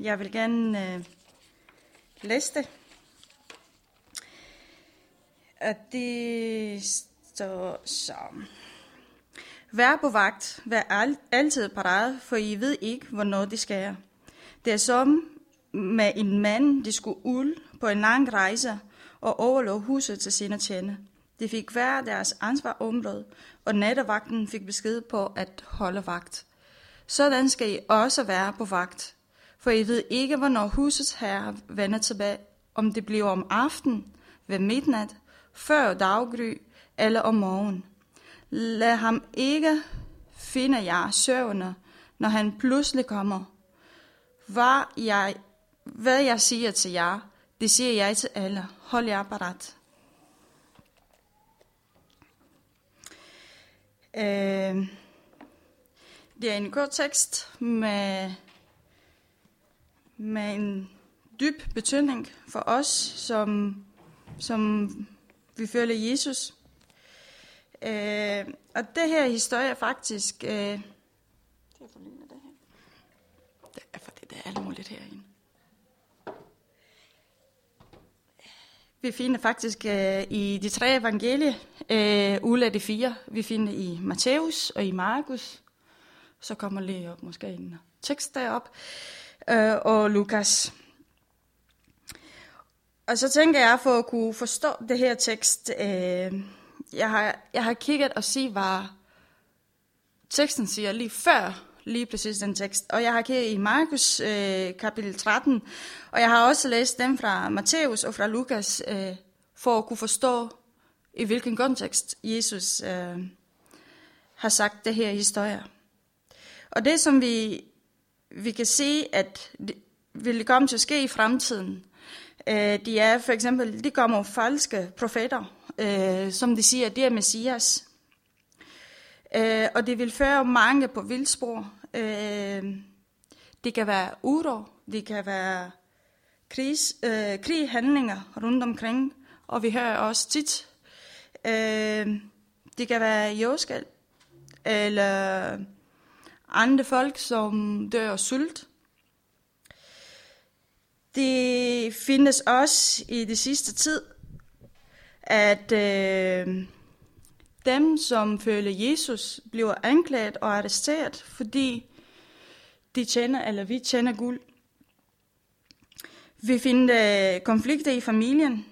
Jeg vil gerne øh, læse det. Og det står som... Vær på vagt, vær al- altid parat, for I ved ikke, hvornår det sker. Det er som med en mand, de skulle ud på en lang rejse og overlå huset til sine tjene. De fik hver deres ansvarområde, og nattevagten fik besked på at holde vagt. Sådan skal I også være på vagt, for I ved ikke, hvornår husets herre vender tilbage, om det bliver om aften, ved midnat, før daggry eller om morgen. Lad ham ikke finde jer søvne, når han pludselig kommer. Hvad jeg, hvad jeg siger til jer, det siger jeg til alle. Hold jer parat. Øh, det er en kort tekst med, med en dyb betydning for os, som, som vi føler Jesus. Øh, og det her historie er faktisk... Øh, det er for lille, det her. Det er fordi, det er alle muligt herinde. Vi finder faktisk øh, i de tre evangelier, øh, ud af de fire, vi finder i Matthæus og i Markus, så kommer lige op måske en tekst derop, øh, og Lukas. Og så tænker jeg, for at kunne forstå det her tekst, øh, jeg, har, jeg har kigget og se, hvad teksten siger lige før lige præcis den tekst. Og jeg har kigget i Markus øh, kapitel 13, og jeg har også læst dem fra Matthæus og fra Lukas, øh, for at kunne forstå, i hvilken kontekst Jesus øh, har sagt det her historie. Og det, som vi, vi kan se, at det vil komme til at ske i fremtiden, øh, de er for eksempel, de kommer falske profeter, øh, som de siger, det er Messias. Øh, og det vil føre mange på vildspor. Øh, det kan være uro, det kan være krigs, øh, krighandlinger rundt omkring, og vi hører også tit, øh, det kan være jordskæld, eller andre folk, som dør af sult. Det findes også i det sidste tid, at øh, dem, som følger Jesus, bliver anklaget og arresteret, fordi de tjener, eller vi tjener guld. Vi finder øh, konflikter i familien.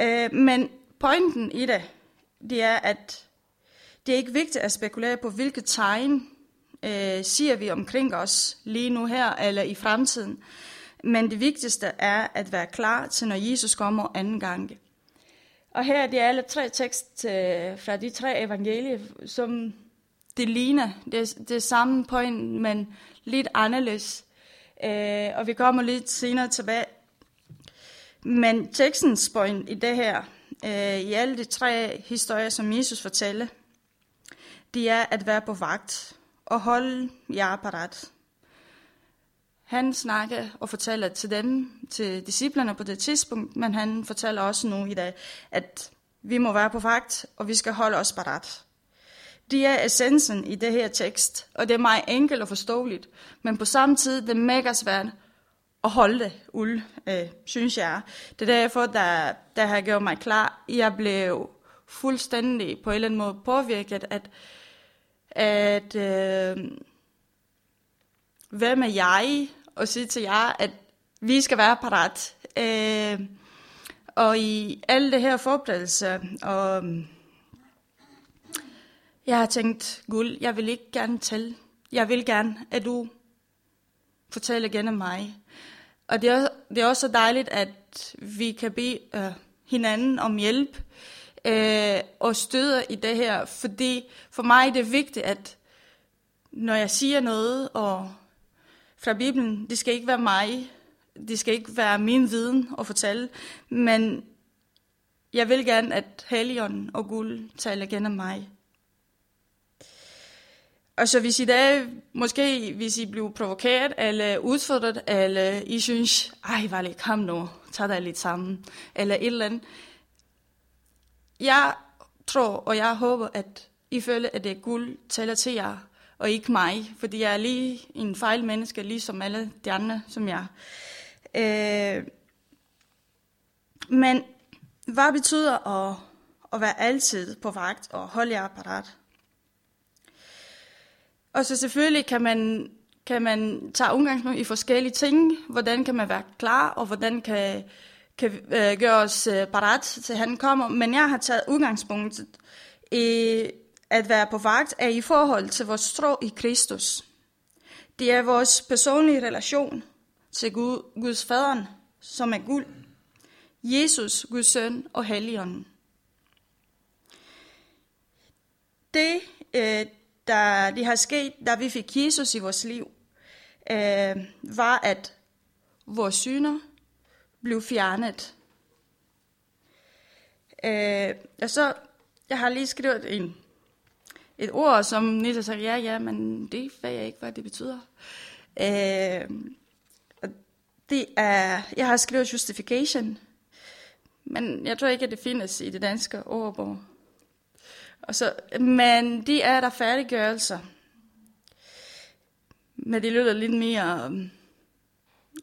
Øh, men pointen i det, det er, at det er ikke vigtigt at spekulere på, hvilke tegn øh, siger vi omkring os lige nu her eller i fremtiden. Men det vigtigste er at være klar til, når Jesus kommer anden gang. Og her er de alle tre tekst øh, fra de tre evangelier, som det ligner. Det det er samme point, men lidt anderledes. Øh, og vi kommer lidt senere tilbage. Men tekstens point i det her, øh, i alle de tre historier, som Jesus fortæller, det er at være på vagt og holde jer parat. Han snakker og fortæller til dem, til disciplerne på det tidspunkt, men han fortæller også nu i dag, at vi må være på vagt, og vi skal holde os parat. Det er essensen i det her tekst, og det er meget enkelt og forståeligt, men på samme tid det er mega svært at holde det ud, øh, synes jeg. Det er derfor, der, der har gjort mig klar. Jeg blev fuldstændig på en eller anden måde påvirket, at, at øh, hvem er jeg og sige til jer, at vi skal være parat. Øh, og i alle det her forberedelse, og jeg har tænkt, guld, jeg vil ikke gerne tælle. Jeg vil gerne, at du fortæller gennem mig. Og det er, det er også så dejligt, at vi kan bede øh, hinanden om hjælp øh, øh, og støder i det her, fordi for mig det er vigtigt, at når jeg siger noget og fra Bibelen, det skal ikke være mig, det skal ikke være min viden at fortælle, men jeg vil gerne, at Helion og Guld taler gennem mig. Og så hvis I da, måske hvis I bliver provokeret eller udfordret, eller I synes, ej, var lidt kom nu, tag dig lidt sammen, eller et eller andet. Jeg tror, og jeg håber, at I føler, at det er guld taler til jer, og ikke mig, fordi jeg er lige en fejl menneske, ligesom alle de andre, som jeg. Øh, men hvad betyder at, at være altid på vagt og holde jer parat? Og så selvfølgelig kan man, kan man tage udgangspunkt i forskellige ting. Hvordan kan man være klar, og hvordan kan, kan øh, gøre os øh, parat til han kommer. Men jeg har taget udgangspunkt i at være på vagt er i forhold til vores tro i Kristus. Det er vores personlige relation til Gud, Guds faderen, som er guld. Jesus, Guds søn og Helligånden. Det, øh, der det har sket, da vi fik Jesus i vores liv, øh, var, at vores synder blev fjernet. Øh, og så, jeg har lige skrevet en, et ord, som Nita sagde, ja, ja, men det ved jeg ikke, hvad det betyder. Øh, det er, jeg har skrevet justification, men jeg tror ikke, at det findes i det danske ordbog. Og så, men det er der færdiggørelser. Men det lyder lidt mere, øh,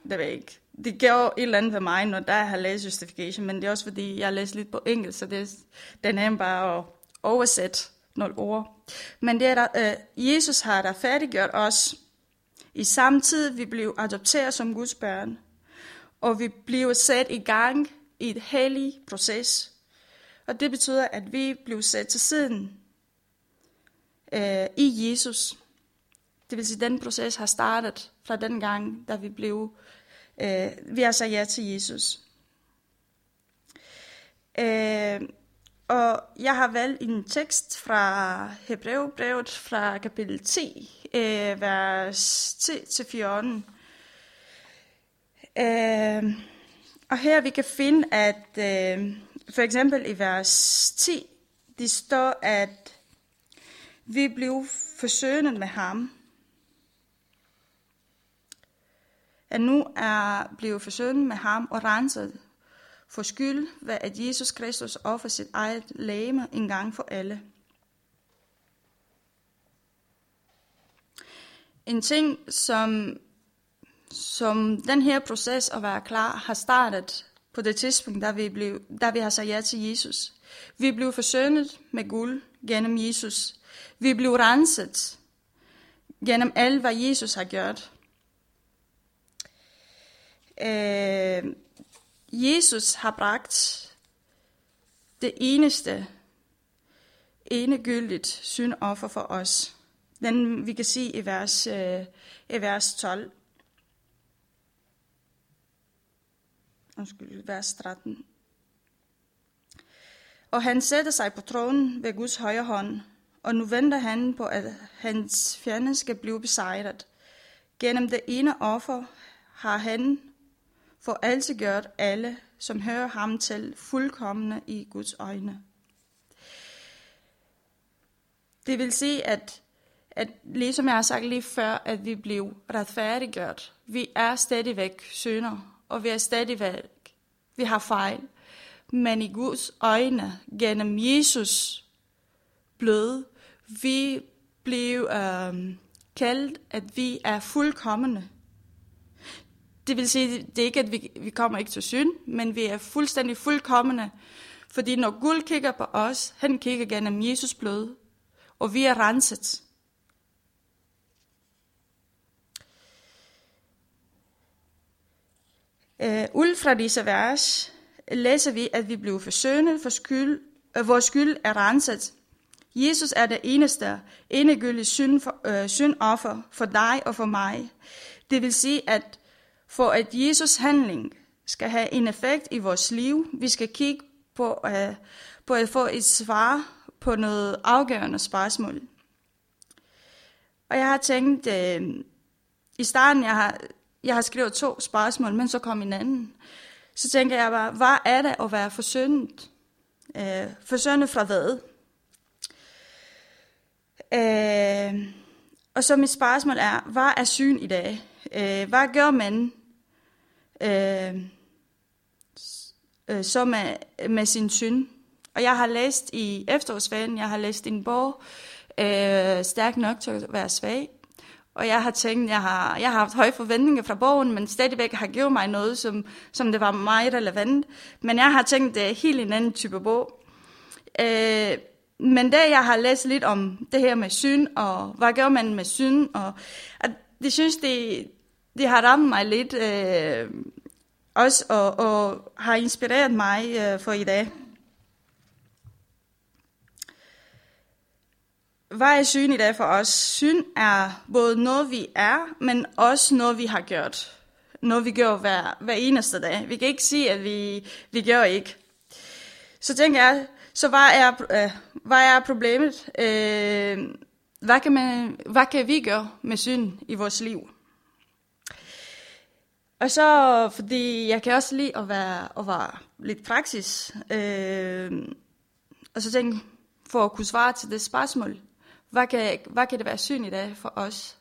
det ved jeg ikke. Det gjorde et eller andet ved mig, når der har læst justification, men det er også fordi, jeg har læst lidt på engelsk, så det, den er bare at oversætte nogle ord. Men det er der, øh, Jesus har der færdiggjort os. I samtidig vi blev adopteret som Guds børn, og vi blev sat i gang i et hellig proces. Og det betyder, at vi blev sat til siden øh, i Jesus. Det vil sige, at den proces har startet fra den gang, da vi blev, øh, vi at sige ja til Jesus. Øh, og jeg har valgt en tekst fra Hebreerbrevet fra kapitel 10, øh, vers 10-14. Øh, og her vi kan finde, at øh, for eksempel i vers 10, det står, at vi blev forsøgnet med ham. At nu er blevet forsøgt med ham og renset for skyld ved at Jesus Kristus offer sit eget læme en gang for alle. En ting, som, som den her proces at være klar har startet på det tidspunkt, da vi, blev, da vi har sagt ja til Jesus. Vi blev forsøgnet med guld gennem Jesus. Vi blev renset gennem alt, hvad Jesus har gjort. Øh, Jesus har bragt det eneste, enegyldigt syndoffer for os. Den vi kan se i vers, øh, i vers 12. Undskyld, vers 13. Og han sætter sig på tronen ved Guds højre hånd, og nu venter han på, at hans fjende skal blive besejret. Gennem det ene offer har han for altid gjort alle, som hører ham til, fuldkommende i Guds øjne. Det vil sige, at, at ligesom jeg har sagt lige før, at vi blev retfærdiggjort. Vi er stadigvæk sønder, og vi er stadigvæk, vi har fejl. Men i Guds øjne, gennem Jesus blød, vi blev øh, kaldt, at vi er fuldkommende det vil sige, det er ikke, at vi, vi kommer ikke til synd, men vi er fuldstændig fuldkommende. Fordi når Gud kigger på os, han kigger gennem Jesus blod, og vi er renset. Uh, ud fra disse vers læser vi, at vi blev forsøgnet for skyld, uh, vores skyld er renset. Jesus er det eneste, endegyldige synd for, uh, syndoffer for dig og for mig. Det vil sige, at for at Jesus handling skal have en effekt i vores liv, vi skal kigge på, uh, på at få et svar på noget afgørende spørgsmål. Og jeg har tænkt, uh, i starten, jeg har, jeg har skrevet to spørgsmål, men så kom en anden. Så tænker jeg bare, hvad er det at være forsøndet? Uh, øh, forsøndet fra hvad? Uh, og så mit spørgsmål er, hvad er syn i dag? Uh, hvad gør man, øh, øh, så med, med sin synd. Og jeg har læst i efterårsferien, jeg har læst en bog øh, stærk nok til at være svag. Og jeg har tænkt, jeg har, jeg har haft høje forventninger fra bogen, men stadigvæk har givet mig noget, som, som det var meget relevant. Men jeg har tænkt, det er helt en anden type bog. Øh, men det, jeg har læst lidt om det her med syn, og hvad gør man med syn, og at det synes, det, det har ramt mig lidt øh, også, og, og har inspireret mig øh, for i dag. Hvad er syn i dag for os? Syn er både noget, vi er, men også noget, vi har gjort. Noget, vi gør hver, hver eneste dag. Vi kan ikke sige, at vi, vi gør ikke. Så tænker jeg, så hvad er, øh, hvad er problemet? Øh, hvad, kan man, hvad kan vi gøre med syn i vores liv? Og så, fordi jeg kan også lide at være, at være lidt praksis. Øh, og så tænke, for at kunne svare til det spørgsmål, hvad kan, hvad kan det være syn i dag for os?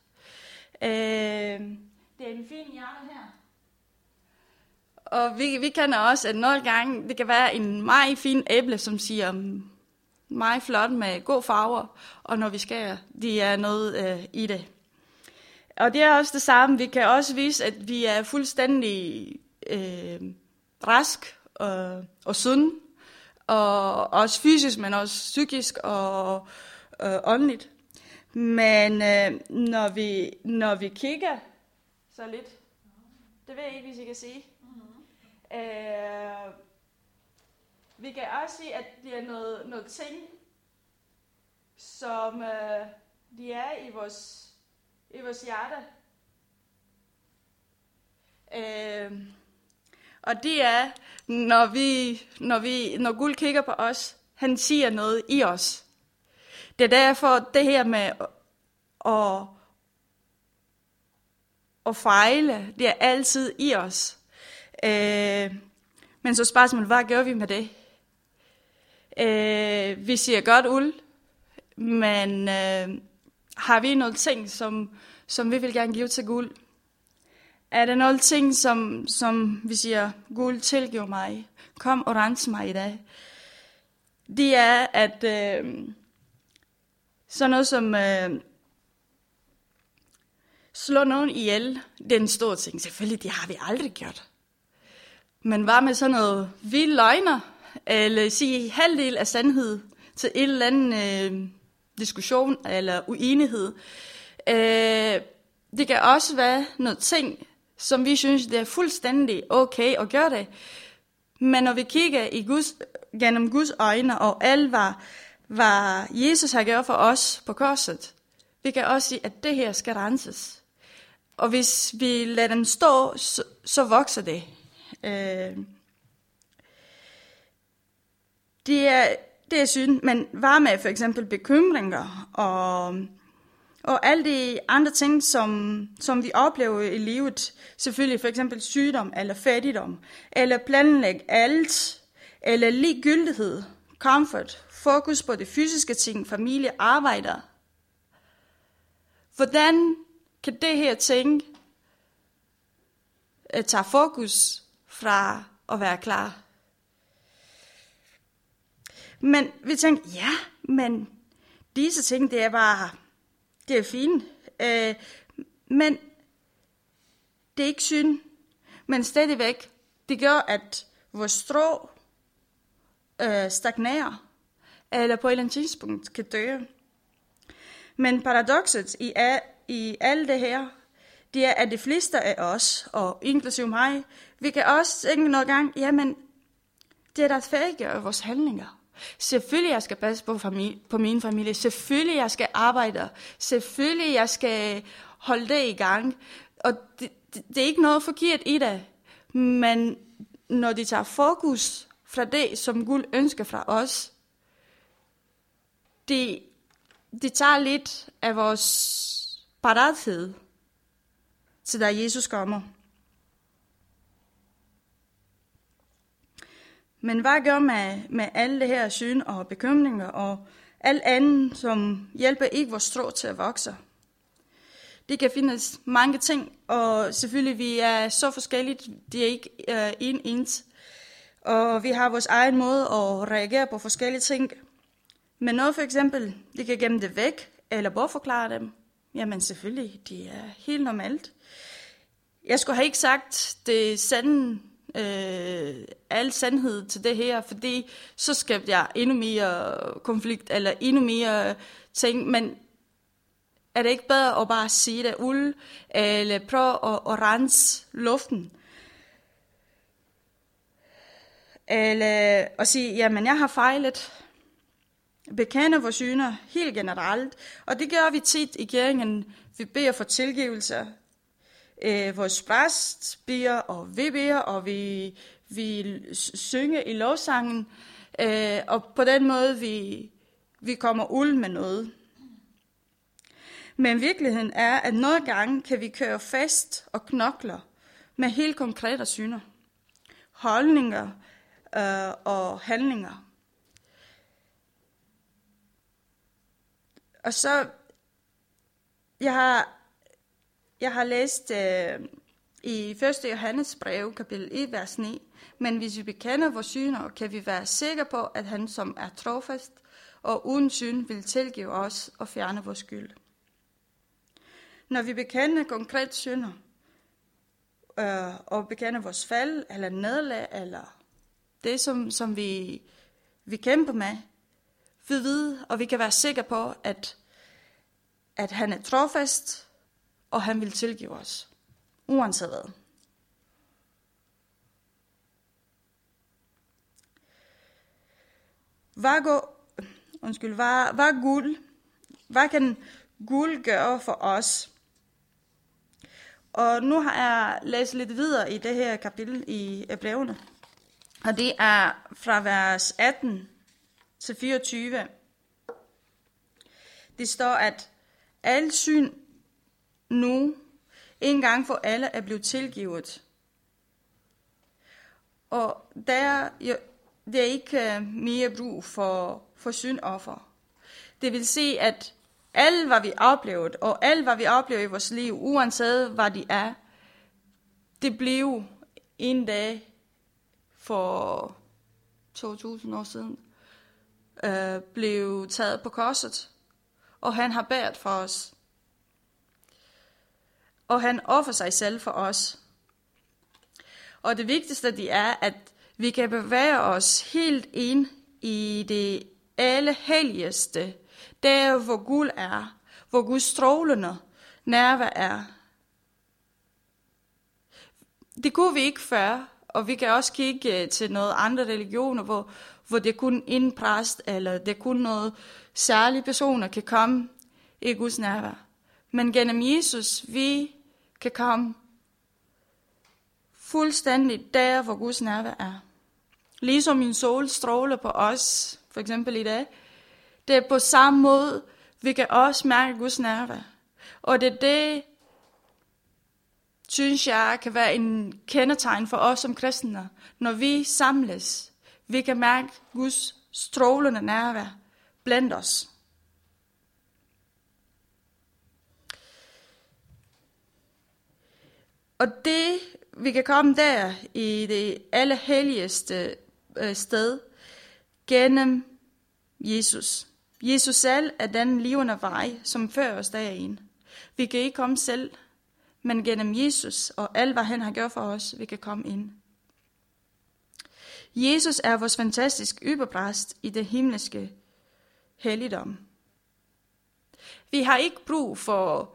Øh, det er en fin hjerte her. Og vi, vi kender også, at nogle gange, det kan være en meget fin æble, som siger mm, meget flot med god farver, og når vi skærer, de er noget øh, i det. Og det er også det samme. Vi kan også vise, at vi er fuldstændig øh, rask og, og sund, og også fysisk, men også psykisk og øh, åndeligt. Men øh, når, vi, når vi kigger så lidt, det ved jeg ikke, hvis I kan sige. Mm-hmm. Øh, vi kan også sige, at det er noget, noget ting, som øh, de er i vores, i vores hjerte. Øh, og det er, når, vi, når, vi, når Gud kigger på os, han siger noget i os. Det er derfor det her med at, at fejle, det er altid i os. Øh, men så spørgsmålet, hvad gør vi med det? Øh, vi siger godt uld, men øh, har vi noget ting, som, som vi vil gerne give til Gud? Er der noget ting, som, som vi siger, Gud tilgiv mig, kom og rens mig i dag? Det er, at øh, sådan noget som øh, slå nogen ihjel, det er en stor ting. Selvfølgelig, det har vi aldrig gjort. Men var med sådan noget vild løgner, eller sige halvdel af sandhed til en eller anden øh, diskussion eller uenighed. Øh, det kan også være noget ting, som vi synes, det er fuldstændig okay at gøre det. Men når vi kigger i Guds, gennem Guds øjne og alt, hvad, hvad Jesus har gjort for os på korset, vi kan også sige, at det her skal renses. Og hvis vi lader dem stå, så, så vokser det. Øh, det er, det er synd, men hvad med for eksempel bekymringer og, og alle de andre ting, som, som vi oplever i livet, selvfølgelig for eksempel sygdom eller fattigdom, eller planlæg alt, eller ligegyldighed, comfort, fokus på de fysiske ting, familie, arbejder. Hvordan kan det her ting øh, tage fokus fra at være klar? Men vi tænkte, ja, men disse ting, det er bare, det er fint. Øh, men det er ikke synd. Men stadigvæk, det gør, at vores strå øh, stagnerer eller på et eller andet tidspunkt kan dø. Men paradokset i, i alt det her, det er, at de fleste af os, og inklusive mig, vi kan også tænke noget gang, jamen, det er der færdiggør vores handlinger. Selvfølgelig jeg skal passe på, familie, på min familie. Selvfølgelig jeg skal arbejde. Selvfølgelig jeg skal holde det i gang. Og det, det, det er ikke noget forkert i det. Men når de tager fokus fra det, som Gud ønsker fra os, det, det tager lidt af vores parathed til da Jesus kommer. Men hvad gør man med alle det her syn og bekymringer og alt andet, som hjælper ikke vores strå til at vokse? Det kan findes mange ting, og selvfølgelig vi er så forskellige, det er ikke uh, en ens. Og vi har vores egen måde at reagere på forskellige ting. Men noget for eksempel, de kan gemme det væk, eller bortforklare dem, jamen selvfølgelig, det er helt normalt. Jeg skulle have ikke sagt det sande, øh, al sandhed til det her, fordi så skabte jeg endnu mere konflikt, eller endnu mere ting, men er det ikke bedre at bare sige det uld, eller prøve at, at rense luften? Eller at sige, jamen jeg har fejlet. Bekende vores syner helt generelt. Og det gør vi tit i kirken. Vi beder for tilgivelse. Øh, vores præst beder, og vi beder, og vi, vi synger i lovsangen. Øh, og på den måde, vi, vi kommer ud med noget. Men virkeligheden er, at nogle gange kan vi køre fast og knokler med helt konkrete syner, holdninger øh, og handlinger. Og så, jeg har, jeg har læst øh, i 1. Johannes brev, kapitel 1, vers 9, men hvis vi bekender vores synder, kan vi være sikre på, at han som er trofast og uden synd, vil tilgive os og fjerne vores skyld. Når vi bekender konkret synder, øh, og bekender vores fald, eller nederlag, eller det, som, som vi, vi kæmper med, vi ved, og vi kan være sikre på, at, at han er trofast, og han vil tilgive os, uanset hvad. Hvad, går, undskyld, hvad, hvad, guld, hvad kan guld gøre for os? Og nu har jeg læst lidt videre i det her kapitel i brevene. Og det er fra vers 18 til 24. Det står, at al syn nu en gang for alle er blevet tilgivet. Og der, jo, der er ikke øh, mere brug for, for syndoffer. Det vil sige, at alt, hvad vi oplevet, og alt, hvad vi oplever i vores liv, uanset hvad de er, det blev en dag for 2000 år siden, øh, blev taget på korset, og han har bært for os. Og han offer sig selv for os. Og det vigtigste det er, at vi kan bevæge os helt ind i det allerhelligste, der hvor Gud er, hvor Guds strålende nærvær er. Det kunne vi ikke før, og vi kan også kigge øh, til noget andre religioner, hvor, hvor det kun en præst, eller det kun noget særlige personer kan komme i Guds nærvær. Men gennem Jesus, vi kan komme fuldstændig der, hvor Guds nærvær er. Ligesom min sol stråler på os, for eksempel i dag, det er på samme måde, vi kan også mærke Guds nærvær. Og det er det, synes jeg, kan være en kendetegn for os som kristne. Når vi samles, vi kan mærke Guds strålende nærvær blandt os. Og det, vi kan komme der i det allerhelligste øh, sted, gennem Jesus. Jesus selv er den levende vej, som fører os derind. Vi kan ikke komme selv, men gennem Jesus og alt, hvad han har gjort for os, vi kan komme ind. Jesus er vores fantastisk yberpræst i det himmelske helligdom. Vi har ikke brug for,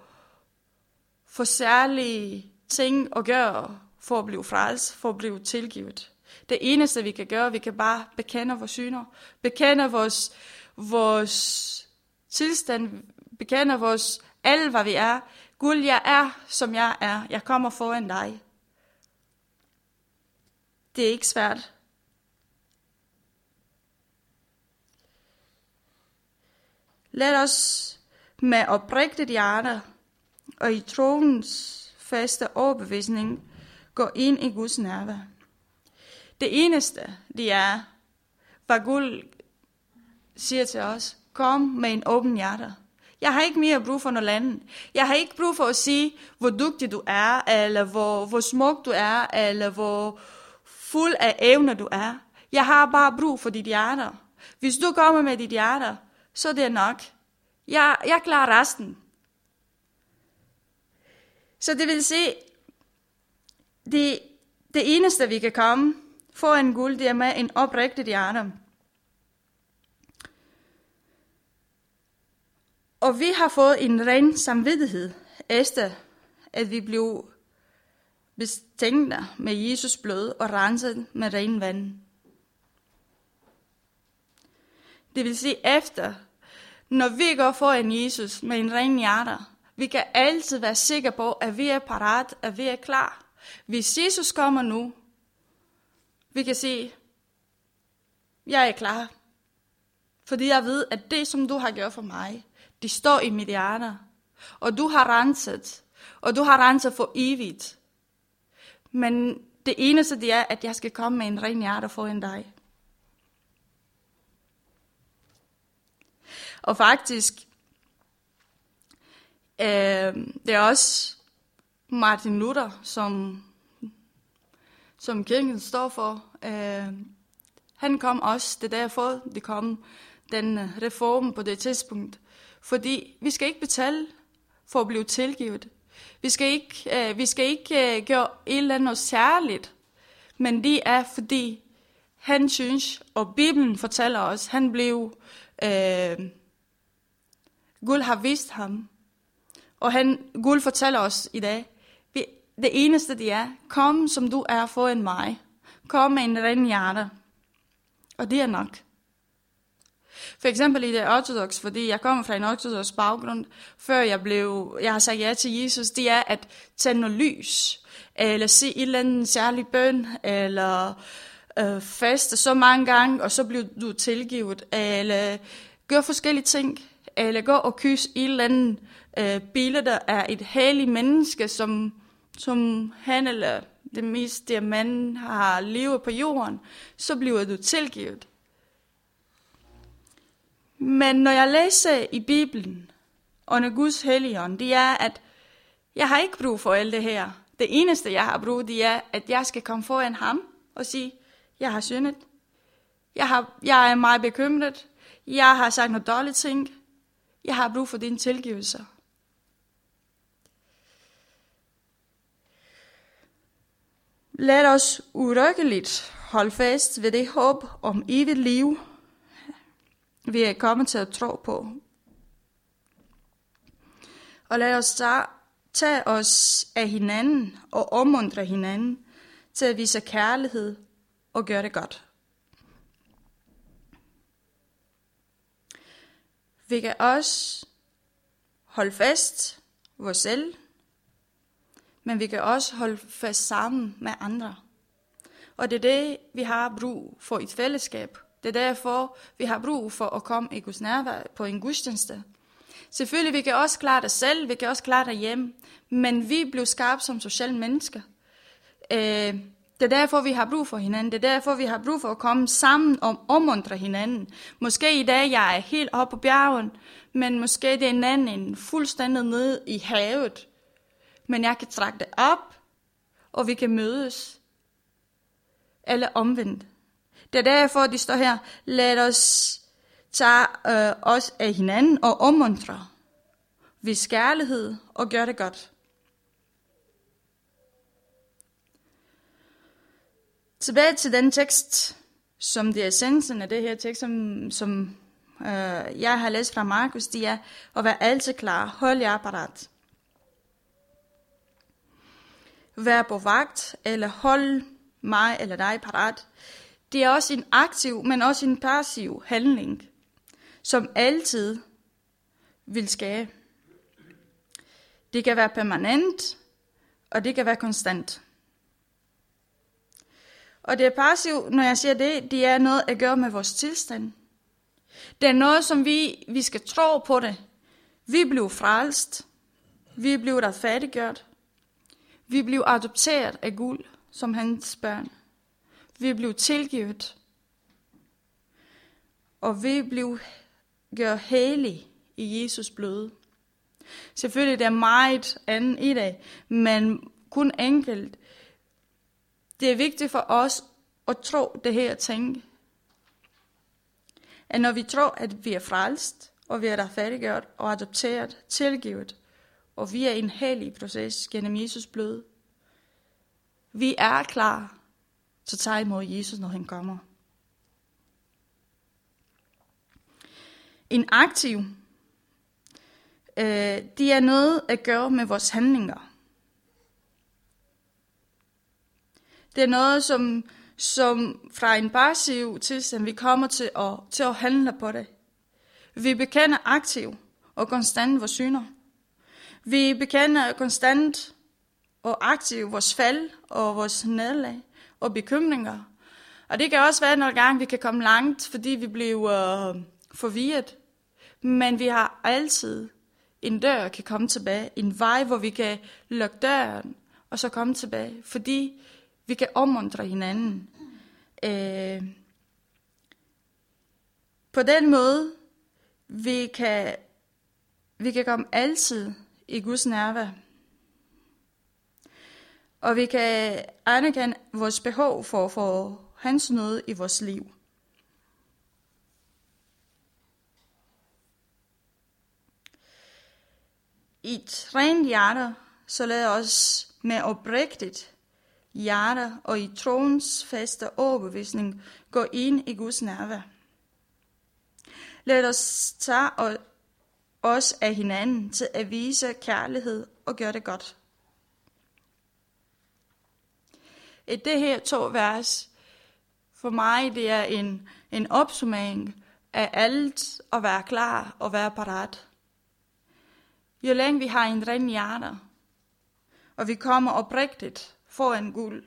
for særlige ting at gøre for at blive frelst, for at blive tilgivet. Det eneste, vi kan gøre, vi kan bare bekende vores synder, bekende vores, vores tilstand, bekende vores alt, hvad vi er. Gud, jeg er, som jeg er. Jeg kommer foran dig. Det er ikke svært. Lad os med oprigtigt hjerte og i troens faste overbevisning gå ind i Guds nærvær. Det eneste, det er, hvad Gud siger til os, kom med en åben hjerte. Jeg har ikke mere brug for noget andet. Jeg har ikke brug for at sige, hvor dygtig du er, eller hvor, hvor smuk du er, eller hvor fuld af evner du er. Jeg har bare brug for dit hjerte. Hvis du kommer med dit hjerte, så det er nok. Jeg, jeg klarer resten. Så det vil sige, det, det eneste vi kan komme for en guld, det er med en oprigtig hjerte. Og vi har fået en ren samvittighed, efter at vi blev bestænkt med Jesus blod og renset med ren vand. Det vil sige efter, når vi går for en Jesus med en ren hjerte, vi kan altid være sikre på, at vi er parat, at vi er klar. Hvis Jesus kommer nu, vi kan sige, jeg er klar. Fordi jeg ved, at det, som du har gjort for mig, det står i mit hjerte. Og du har renset. Og du har renset for evigt. Men det eneste, det er, at jeg skal komme med en ren hjerte foran dig. Og faktisk, øh, det er også Martin Luther, som, som kirken står for. Øh, han kom også, det er derfor, det kom den øh, reform på det tidspunkt. Fordi vi skal ikke betale for at blive tilgivet. Vi skal ikke, øh, vi skal ikke øh, gøre et eller andet særligt, men det er fordi, han synes, og Bibelen fortæller os, han blev, øh, Gud har vist ham, og han, Gud fortæller os i dag, vi, det eneste det er, kom som du er foran mig, kom med en ren hjerte, og det er nok. For eksempel i det ortodox, fordi jeg kommer fra en ortodox baggrund, før jeg blev, jeg har sagt ja til Jesus, det er at tænde noget lys, eller se et eller andet særlig bøn, eller øh, faste så mange gange, og så bliver du tilgivet, eller gør forskellige ting, eller gå og kysse et eller andet øh, billeder af et helligt menneske, som, som han eller det meste mand har levet på jorden, så bliver du tilgivet. Men når jeg læser i Bibelen, under Guds helligånd, det er, at jeg har ikke brug for alt det her. Det eneste, jeg har brug, det er, at jeg skal komme foran ham og sige, jeg har syndet. Jeg, har, jeg er meget bekymret. Jeg har sagt noget dårligt ting. Jeg har brug for din tilgivelse. Lad os urykkeligt holde fast ved det håb om evigt liv, vi er kommet til at tro på. Og lad os tage, os af hinanden og opmuntre hinanden til at vise kærlighed og gøre det godt. Vi kan også holde fast vores selv, men vi kan også holde fast sammen med andre. Og det er det, vi har brug for i et fællesskab. Det er derfor, vi har brug for at komme i Guds nærvær på en gudstjeneste. Selvfølgelig, vi kan også klare det selv, vi kan også klare det hjemme, men vi blev skabt som sociale mennesker. Øh, det er derfor, vi har brug for hinanden. Det er derfor, vi har brug for at komme sammen og omundre hinanden. Måske i dag, jeg er helt oppe på bjergen, men måske det er en anden fuldstændig nede i havet. Men jeg kan trække det op, og vi kan mødes. Eller omvendt. Det er derfor, de står her. Lad os tage øh, os af hinanden og ommuntre. Vis kærlighed og gør det godt. Tilbage til den tekst, som det er essensen af det her tekst, som, som øh, jeg har læst fra Markus, det er at være altid klar. Hold jer parat. Vær på vagt, eller hold mig eller dig parat det er også en aktiv, men også en passiv handling, som altid vil skabe. Det kan være permanent, og det kan være konstant. Og det er passivt, når jeg siger det, det er noget at gøre med vores tilstand. Det er noget, som vi, vi skal tro på det. Vi blev frelst. Vi blev retfærdiggjort. Vi blev adopteret af Gud som hans børn. Vi blev tilgivet. Og vi blev gjort hellige i Jesus blod. Selvfølgelig der er meget andet i dag, men kun enkelt. Det er vigtigt for os at tro det her tænke. at når vi tror, at vi er frelst, og vi er retfærdiggjort og adopteret, tilgivet, og vi er i en hellig proces gennem Jesus blod, vi er klar til at tage imod Jesus, når han kommer. En aktiv, øh, det er noget at gøre med vores handlinger. Det er noget, som, som fra en passiv tilstand, vi kommer til at, til at handle på det. Vi bekender aktiv og konstant vores synder. Vi bekender konstant og aktiv vores fald og vores nederlag og bekymringer. Og det kan også være nogle gange, vi kan komme langt, fordi vi bliver øh, forvirret. Men vi har altid en dør, kan komme tilbage. En vej, hvor vi kan lukke døren og så komme tilbage. Fordi vi kan omundre hinanden. Øh, på den måde, vi kan, vi kan komme altid i Guds nærvær. Og vi kan anerkende vores behov for, for hans nåde i vores liv. I et rent hjerte, så lad os med oprigtigt hjerte og i troens faste overbevisning gå ind i Guds nærvær. Lad os tage os af hinanden til at vise kærlighed og gøre det godt. I det her to vers, for mig det er en, en opsummering af alt at være klar og være parat. Jo længe vi har en ren hjerte, og vi kommer oprigtigt foran guld,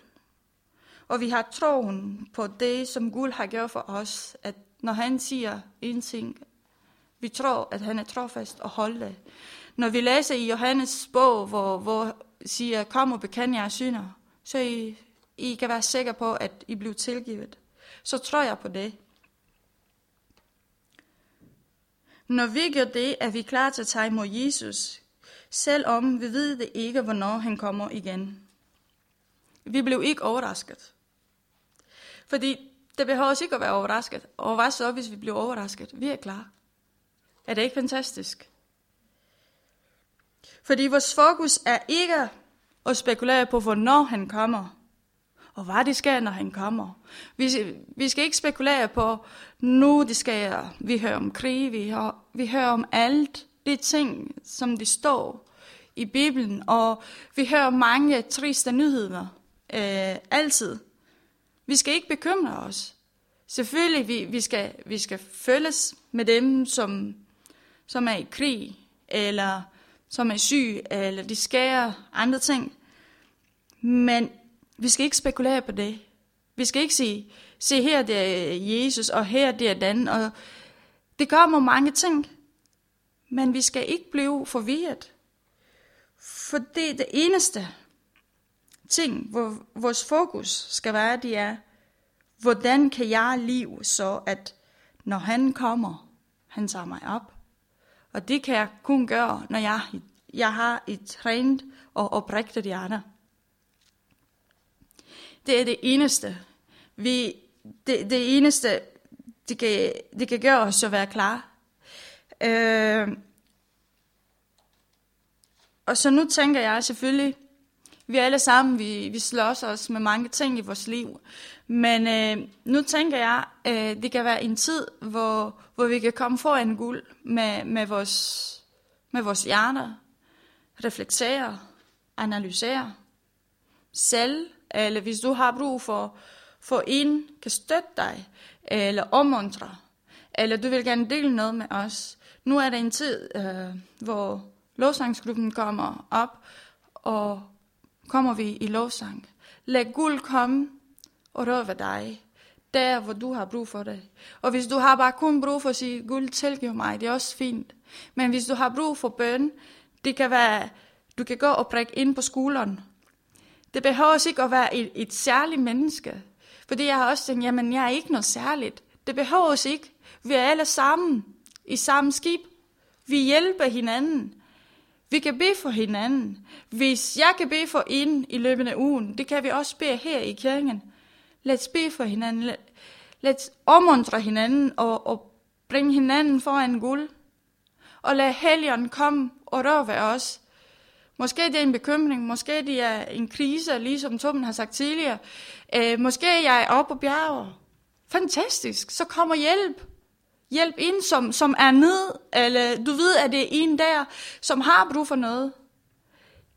og vi har troen på det, som Gud har gjort for os, at når han siger en ting, vi tror, at han er trofast og holde. Når vi læser i Johannes bog, hvor, hvor siger, kom og bekend jeres synder, så I, I kan være sikre på, at I bliver tilgivet. Så tror jeg på det. Når vi gør det, er vi klar til at tage imod Jesus, selvom vi ved det ikke, hvornår han kommer igen. Vi blev ikke overrasket. Fordi det behøver ikke at være overrasket. Og hvad så, hvis vi bliver overrasket? Vi er klar. Er det ikke fantastisk? Fordi vores fokus er ikke at spekulere på, hvornår han kommer, og hvad det sker, når han kommer. Vi, vi skal ikke spekulere på, nu det sker. Vi hører om krig, vi hører, vi hører om alt det ting, som det står i Bibelen, og vi hører mange triste nyheder øh, altid. Vi skal ikke bekymre os. Selvfølgelig, vi, vi, skal, vi skal følges med dem, som, som er i krig, eller som er syg, eller de skærer andre ting. Men vi skal ikke spekulere på det. Vi skal ikke sige, se her det er Jesus, og her det er den. Og det kommer mange ting. Men vi skal ikke blive forvirret. For det er det eneste ting, hvor vores fokus skal være, det er, hvordan kan jeg leve så, at når han kommer, han tager mig op. Og det kan jeg kun gøre, når jeg, jeg har et trænet og oprigtigt hjerte. Det er det eneste. Vi, det, det eneste, det kan, det kan gøre os at være klar. Øh, og så nu tænker jeg selvfølgelig, vi alle sammen, vi, vi slås os med mange ting i vores liv. Men øh, nu tænker jeg, øh, det kan være en tid, hvor, hvor vi kan komme foran guld med, med, vores, med vores hjerner, reflektere, analysere selv, eller hvis du har brug for, for en kan støtte dig, eller omundre, eller du vil gerne dele noget med os. Nu er det en tid, øh, hvor lovsangsgruppen kommer op, og kommer vi i lovsang. Lad guld komme og rør dig, der hvor du har brug for det. Og hvis du har bare kun brug for at sige, guld tilgiv mig, det er også fint. Men hvis du har brug for bøn, det kan være, du kan gå og prikke ind på skulderen. Det behøver ikke at være et, et særligt menneske. Fordi jeg har også tænkt, jamen jeg er ikke noget særligt. Det behøver ikke. Vi er alle sammen i samme skib. Vi hjælper hinanden. Vi kan bede for hinanden. Hvis jeg kan bede for en i løbet af ugen, det kan vi også bede her i kirken. Lad os bede for hinanden. Lad os omundre hinanden og, og bringe hinanden foran guld, og lad helgen komme og røre ved os. Måske det er en bekymring, måske det er en krise, ligesom Torben har sagt tidligere. Øh, måske jeg er oppe på bjerget. Fantastisk, så kommer hjælp. Hjælp ind, som, som er ned, eller du ved, at det er en der, som har brug for noget.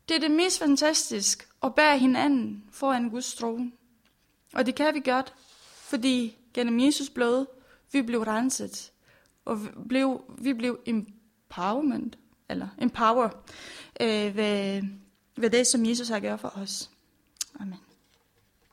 Det er det mest fantastiske at bære hinanden foran Guds trone. Og det kan vi godt, fordi gennem Jesus blod, vi blev renset, og vi blev, vi blev empowerment, eller empower, øh, ved, ved det, som Jesus har gjort for os. Amen.